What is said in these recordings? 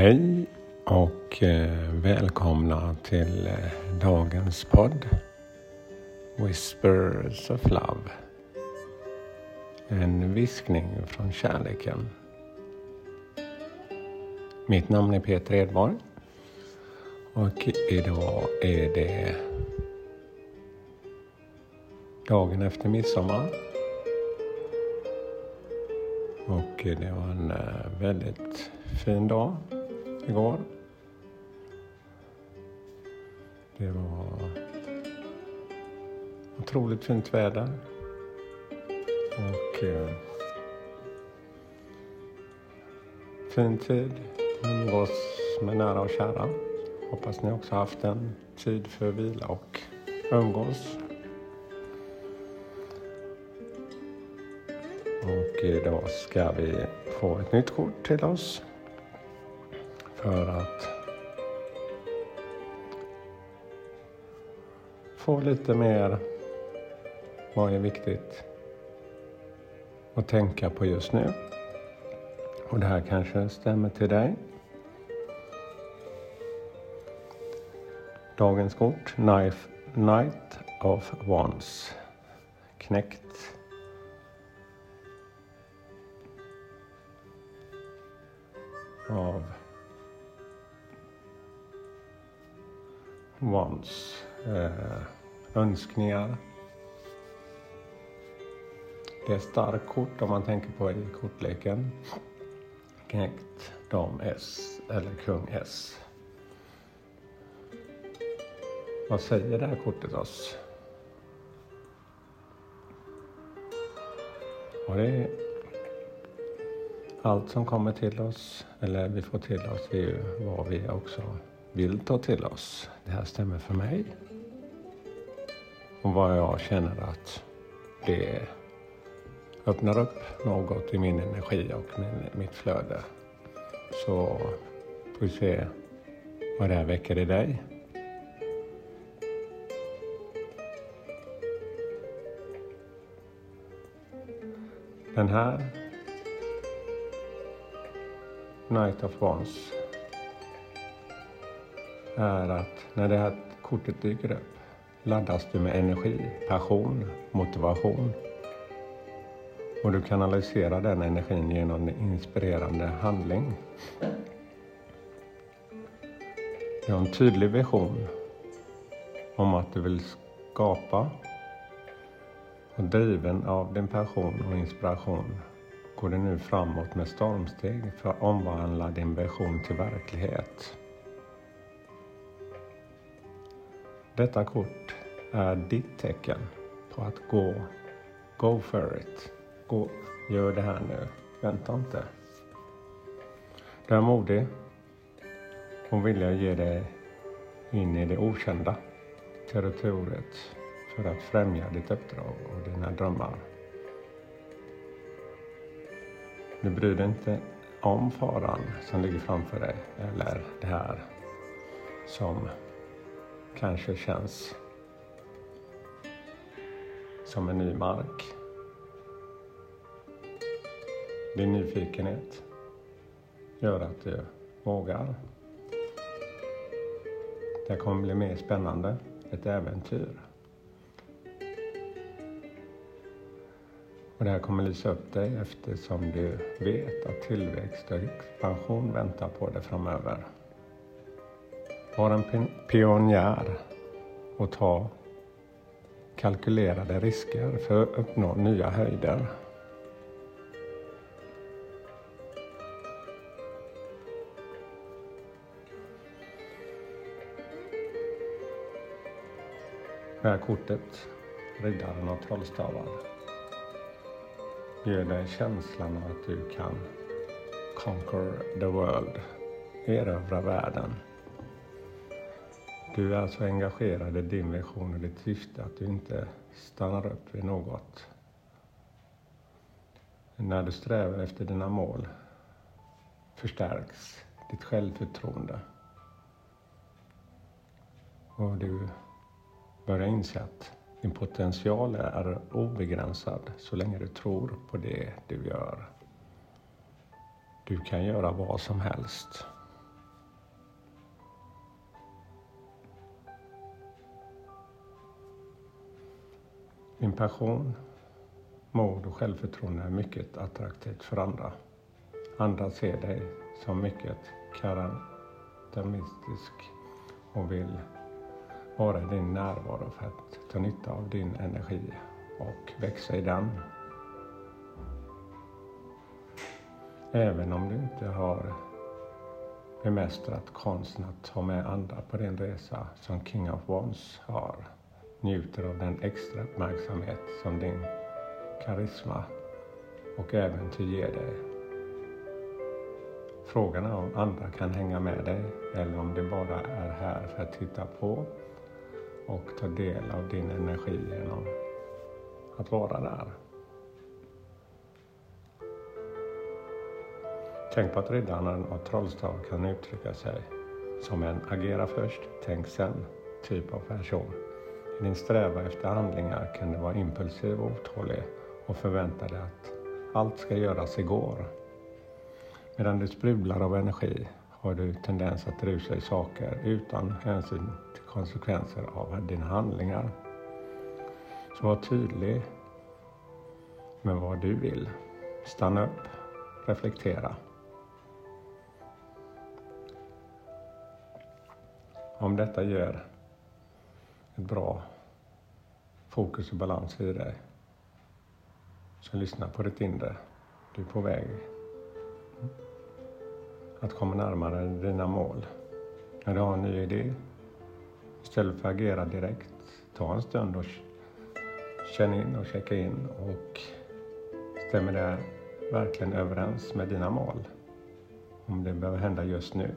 Hej och eh, välkomna till eh, dagens podd Whispers of Love. En viskning från kärleken. Mitt namn är Peter Edborg och idag är det dagen efter midsommar. Och det var en eh, väldigt fin dag igår. Det var otroligt fint väder. Och eh, fin tid. Umgås med nära och kära. Hoppas ni också haft en tid för vila och umgås. Och eh, idag ska vi få ett nytt kort till oss för att få lite mer vad är viktigt att tänka på just nu. Och det här kanske stämmer till dig. Dagens kort, Knife, Knight of Wands. Knäckt. Av wants, eh, önskningar. Det är starkt kort om man tänker på i kortleken. Knäckt dam S eller kung S. Vad säger det här kortet oss? Och det är allt som kommer till oss, eller vi får till oss, det är ju vad vi också vill ta till oss. Det här stämmer för mig. Och vad jag känner att det öppnar upp något i min energi och min, mitt flöde. Så får vi se vad det här väcker i dig. Den här Night of Wands är att när det här kortet dyker upp laddas du med energi, passion, motivation. Och du kanaliserar den energin genom en inspirerande handling. Du har en tydlig vision om att du vill skapa och driven av din passion och inspiration går du nu framåt med stormsteg för att omvandla din vision till verklighet. Detta kort är ditt tecken på att gå. Go for it. Gå, gör det här nu. Vänta inte. Du är modig och vilja ge dig in i det okända territoriet för att främja ditt uppdrag och dina drömmar. Du bryr dig inte om faran som ligger framför dig eller det här som kanske känns som en ny mark. Din nyfikenhet gör att du vågar. Det kommer bli mer spännande, ett äventyr. Och det här kommer lysa upp dig eftersom du vet att tillväxt och expansion väntar på dig framöver. Var en pionjär och ta kalkylerade risker för att uppnå nya höjder. Det här kortet, Riddaren av trollstavar, ger dig känslan av att du kan conquer the world, erövra världen. Du är alltså engagerad i din vision och ditt syfte, att du inte stannar upp vid något. När du strävar efter dina mål förstärks ditt självförtroende. Och du börjar inse att din potential är obegränsad så länge du tror på det du gör. Du kan göra vad som helst. Din passion, mod och självförtroende är mycket attraktivt för andra. Andra ser dig som mycket karaktäristisk och vill vara i din närvaro för att ta nytta av din energi och växa i den. Även om du inte har bemästrat konsten att ta med andra på din resa som King of Wands har, njuter av den extra uppmärksamhet som din karisma och äventyr ger dig. Frågan är om andra kan hänga med dig eller om de bara är här för att titta på och ta del av din energi genom att vara där. Tänk på att riddaren och trollstav kan uttrycka sig som en agera först, tänk sen typ av person. Din strävan efter handlingar kan du vara impulsiv och otålig och förvänta dig att allt ska göras igår. Medan du sprudlar av energi har du tendens att rusa i saker utan hänsyn till konsekvenser av dina handlingar. Så var tydlig med vad du vill. Stanna upp, reflektera. Om detta gör bra fokus och balans i dig, så lyssna på ditt inre. Du är på väg att komma närmare dina mål. När du har en ny idé, istället för att agera direkt, ta en stund och känn in och checka in och stämmer det verkligen överens med dina mål? Om det behöver hända just nu.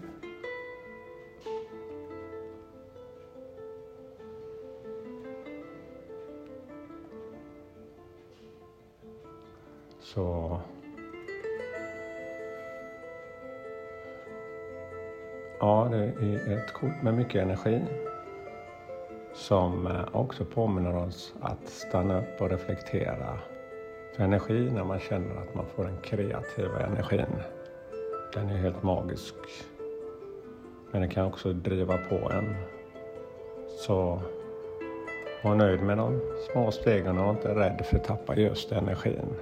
Så Ja, det är ett kort med mycket energi som eh, också påminner oss att stanna upp och reflektera. För energi, när man känner att man får den kreativa energin, den är helt magisk. Men den kan också driva på en. Så var nöjd med de små stegen och inte rädd för att tappa just energin.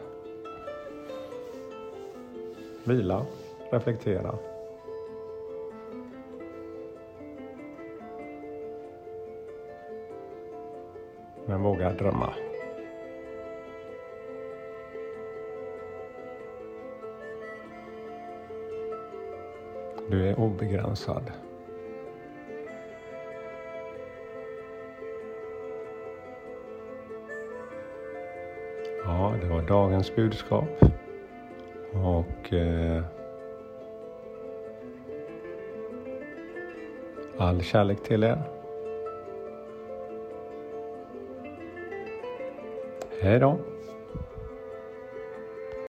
Vila, reflektera. Men våga drömma. Du är obegränsad. Ja, det var dagens budskap. Och eh, all kärlek till er. Hej då!